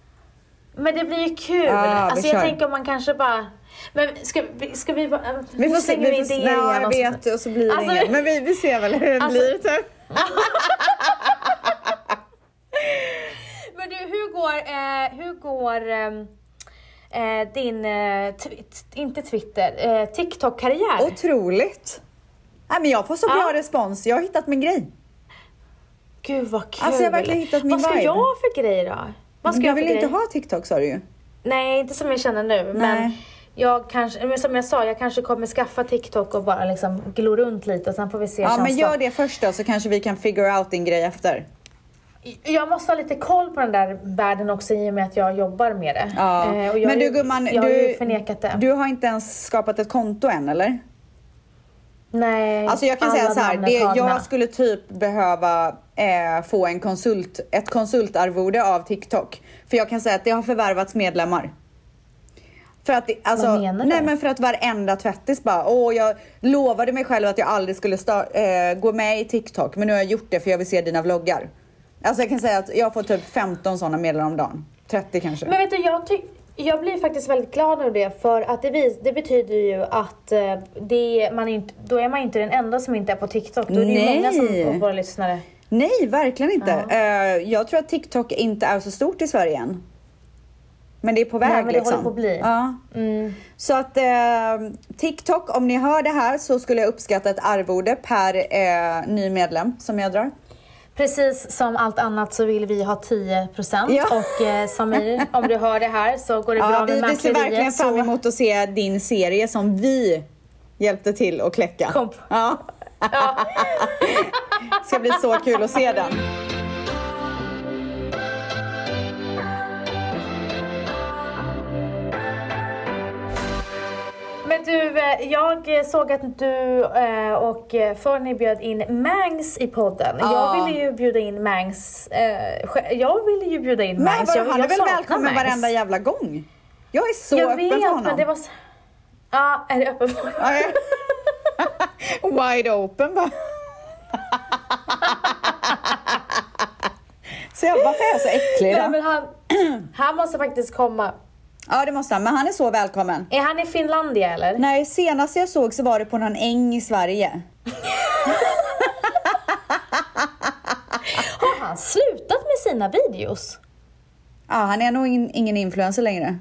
C: Men det blir ju kul.
B: Ja,
C: alltså jag tänker om man kanske bara... Men ska, ska vi bara...
B: Vi får se. Vi får,
C: igen
B: jag vet och så blir det
C: Alltså,
B: inget. Men vi, vi ser väl hur det
C: Alltså-
B: blir. Typ. (laughs)
C: Men du, hur går, eh, hur går ehm, eh, din, eh, inte Twitter, eh, TikTok-karriär?
B: Otroligt. Nej, men jag får så bra respons. Jag har hittat min grej.
C: Gud vad kul.
B: Alltså, jag har verkligen hittat min
C: Vad ska
B: vibe.
C: jag för grej då? Vad ska
B: Du vill inte ha TikTok sa du ju.
C: Nej, inte som jag känner nu. Men
B: Nej.
C: jag kanske, men som jag sa, jag kanske kommer skaffa TikTok och bara liksom glo runt lite och sen får vi se
B: Ja, men gör det först då så kanske vi kan figure out din grej efter.
C: Jag måste ha lite koll på den där världen också i och med att jag jobbar med det.
B: Ja.
C: Eh,
B: men du gumman,
C: jag har ju
B: du,
C: förnekat det.
B: du har inte ens skapat ett konto än eller?
C: Nej,
B: Alltså jag kan säga så här, det, jag skulle typ behöva eh, få en konsult, ett konsultarvode av TikTok. För jag kan säga att det har förvärvats medlemmar. För att det, alltså,
C: Vad menar du?
B: Nej men för att varenda tvättis bara, åh jag lovade mig själv att jag aldrig skulle sta- eh, gå med i TikTok men nu har jag gjort det för jag vill se dina vloggar. Alltså jag kan säga att jag får typ 15 sådana meddelanden om dagen. 30 kanske.
C: Men vet du, jag, ty- jag blir faktiskt väldigt glad över det för att det, vis- det betyder ju att eh, det, man inte, då är man inte den enda som inte är på TikTok. Då är det ju många
B: Nej.
C: som, våra lyssnare.
B: Nej, verkligen inte. Eh, jag tror att TikTok inte är så stort i Sverige än. Men det är på väg
C: Nej, men det
B: liksom.
C: håller på att bli.
B: Ja. Så att eh, TikTok, om ni hör det här så skulle jag uppskatta ett arvode per eh, ny medlem som jag drar.
C: Precis som allt annat så vill vi ha 10%
B: Ja.
C: och eh, Samir, om du hör det här så går det bra
B: Ja,
C: med
B: vi, vi ser verkligen fram emot att se din serie som vi hjälpte till att kläcka.
C: Kom.
B: Ja.
C: Ja. (laughs)
B: ska bli så kul att se den.
C: Du, eh, jag såg att du eh, och eh, Fernie bjöd in Mangs i podden.
B: Ja.
C: Jag ville ju bjuda in Mangs. eh, Jag ville ju bjuda in
B: Men
C: Mangs.
B: vadå,
C: Jag,
B: han är väl välkommen
C: Mangs.
B: varenda jävla gång? Jag är så
C: Jag
B: öppen
C: vet,
B: för honom.
C: men det var så... Ja, är det öppen för
B: ja. (laughs) Wide open bara. så jag, varför är jag så äcklig
C: Nej,
B: då?
C: men han, han måste faktiskt komma.
B: Ja det måste han, men han är så välkommen.
C: Är han i Finlandia eller?
B: Nej, senast jag såg så var det på någon äng i Sverige. (laughs)
C: Har han slutat med sina videos?
B: Ja, han är nog in, ingen influencer längre.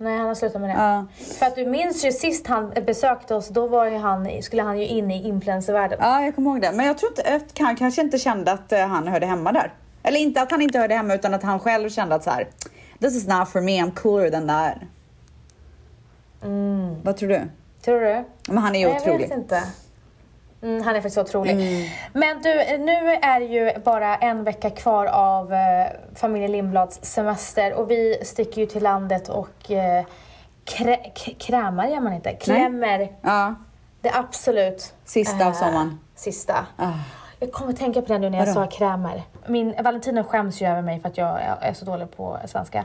C: Nej, han har slutat med det.
B: Ja.
C: För att du minns ju sist han besökte oss, då var ju han, skulle han ju in i influencervärlden.
B: Ja, jag kommer ihåg det. Men jag tror inte, han kanske inte kände att eh, han hörde hemma där. Eller inte att han inte hörde hemma, utan att han själv kände att så här, this is not for me, I'm cooler than that. Vad tror du?
C: Tror du?
B: Men han är ju
C: Nej, Jag
B: otrolig.
C: vet inte. Mm, han är faktiskt otrolig. Men du, nu är det ju bara en vecka kvar av eh, familjen Lindblads semester och vi sticker ju till landet och eh, krä, krämar gör man inte, klämmer
B: Ja,
C: det absolut
B: Sista av sommaren.
C: Sista.
B: Ah.
C: Jag kommer att tänka på det nu när jag
B: Vadå?
C: sa krämer. Min Valentino skäms ju över mig för att jag är- så dålig på svenska.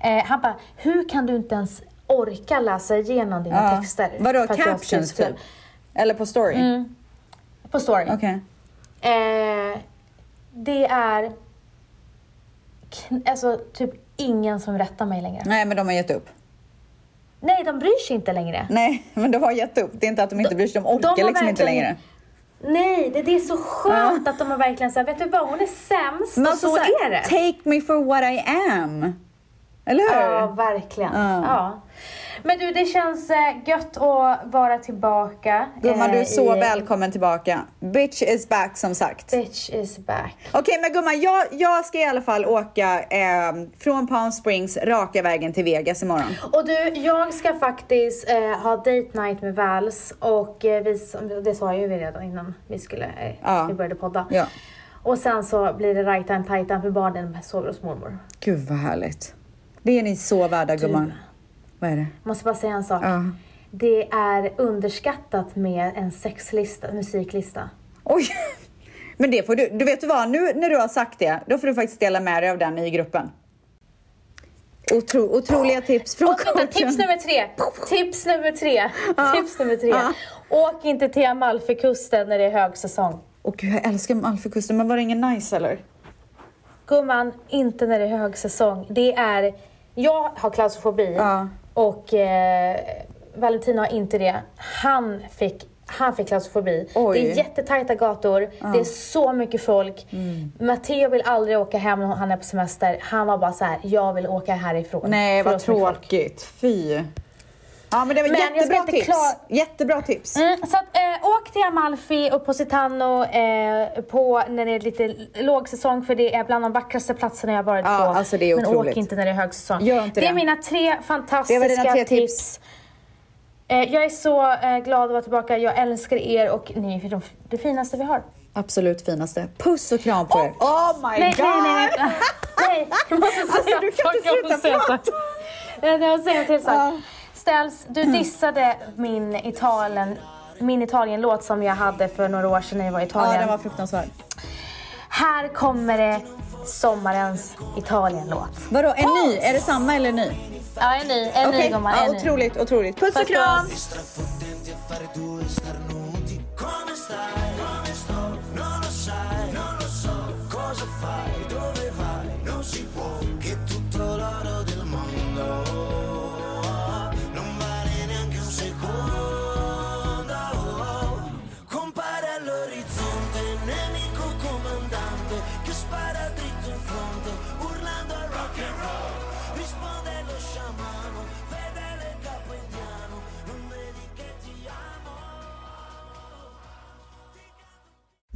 C: eh, han bara, hur kan du inte ens orka läsa igenom dina
B: ja.
C: texter?
B: Vadå, captions typ? Eller på story?
C: Mm. På story.
B: Okej.
C: Eh, det är alltså typ ingen som rättar mig längre.
B: Nej, men de har gett upp.
C: Nej, de bryr sig inte längre.
B: Nej, (laughs) men de har gett upp. Det är inte att de inte bryr sig, de orkar
C: de
B: liksom inte längre.
C: Nej, det, det är så skönt att de har verkligen sagt, vet du vad, hon är sämst
B: Men
C: och
B: alltså,
C: så
B: så
C: är det.
B: Take me for what I am. Eller hur?
C: Ja, verkligen.
B: Ja.
C: Men du, det känns eh, gött att vara tillbaka.
B: Gumman,
C: eh,
B: du är så
C: i-
B: välkommen tillbaka. Bitch is back som sagt.
C: Bitch is back.
B: Okej, men gumman, jag, jag ska i alla fall åka eh, från Palm Springs raka vägen till Vegas imorgon.
C: Och du, jag ska faktiskt eh, ha date night med Vals och eh, vi, det sa ju redan innan vi skulle, eh,
B: Ja.
C: vi började podda.
B: Ja.
C: Och sen så blir det right time tight för barnen sover hos mormor.
B: Gud vad härligt. Det är ni så värda gumman. Vad är det?
C: Jag måste bara säga en sak.
B: Ja.
C: Det är underskattat med en sexlista, musiklista.
B: Oj! Men det får du, du vet vad, nu när du har sagt det, då får du faktiskt dela med dig av den i gruppen. Otro, otroliga tips från
C: vänta,
B: coachen.
C: tips nummer tre. Tips nummer tre. Tips nummer tre.
B: Ja.
C: Åk inte till Amalfikusten när det är högsäsong.
B: Åh gud, jag älskar Malfökusten, men var det ingen nice eller?
C: Gumman, inte när det är högsäsong. Det är... Jag har klaustrofobi
B: Ja.
C: Och eh, Valentino har inte det. Han fick, han fick klaustrofobi.
B: Oj.
C: Det är jättetajta gator, det är så mycket folk.
B: Mm.
C: Matteo vill aldrig åka hem när han är på semester. Han var bara så här: jag vill åka härifrån.
B: Nej, vad tråkigt. Fy. Ja, men det var
C: Men
B: jättebra tips.
C: klar-
B: Jättebra tips.
C: Mm, så att, eh, åk till Amalfi och Positano eh, på när det är lite lågsäsong för det är bland de vackraste platserna jag varit
B: Ja,
C: på.
B: alltså det är
C: Men
B: otroligt.
C: åk inte när det är högsäsong.
B: Gör inte
C: det är
B: det.
C: mina tre fantastiska
B: Det var dina tre
C: tips.
B: tips.
C: Eh, jag är så eh, glad att vara tillbaka. Jag älskar er och ni är de, det finaste vi har.
B: Absolut finaste. Puss och kram på er. Oh my
C: nej,
B: god!
C: nej, nej, nej. nej, jag måste
B: Alltså, du kan inte sluta prata.
C: Jag måste säga en till sak. Ställs, du dissade min Italien min Italien-låt som jag hade för några år sedan när jag var i
B: Ja,
C: Italien.
B: den var fruktansvärd.
C: Här kommer det sommarens Italien-låt.
B: Vadå, en ny? Är det samma eller ny?
C: Ja, en ny, en ny
B: Okej,
C: gumman,
B: ja,
C: en ny.
B: otroligt, otroligt. Puss och kram!
C: puss.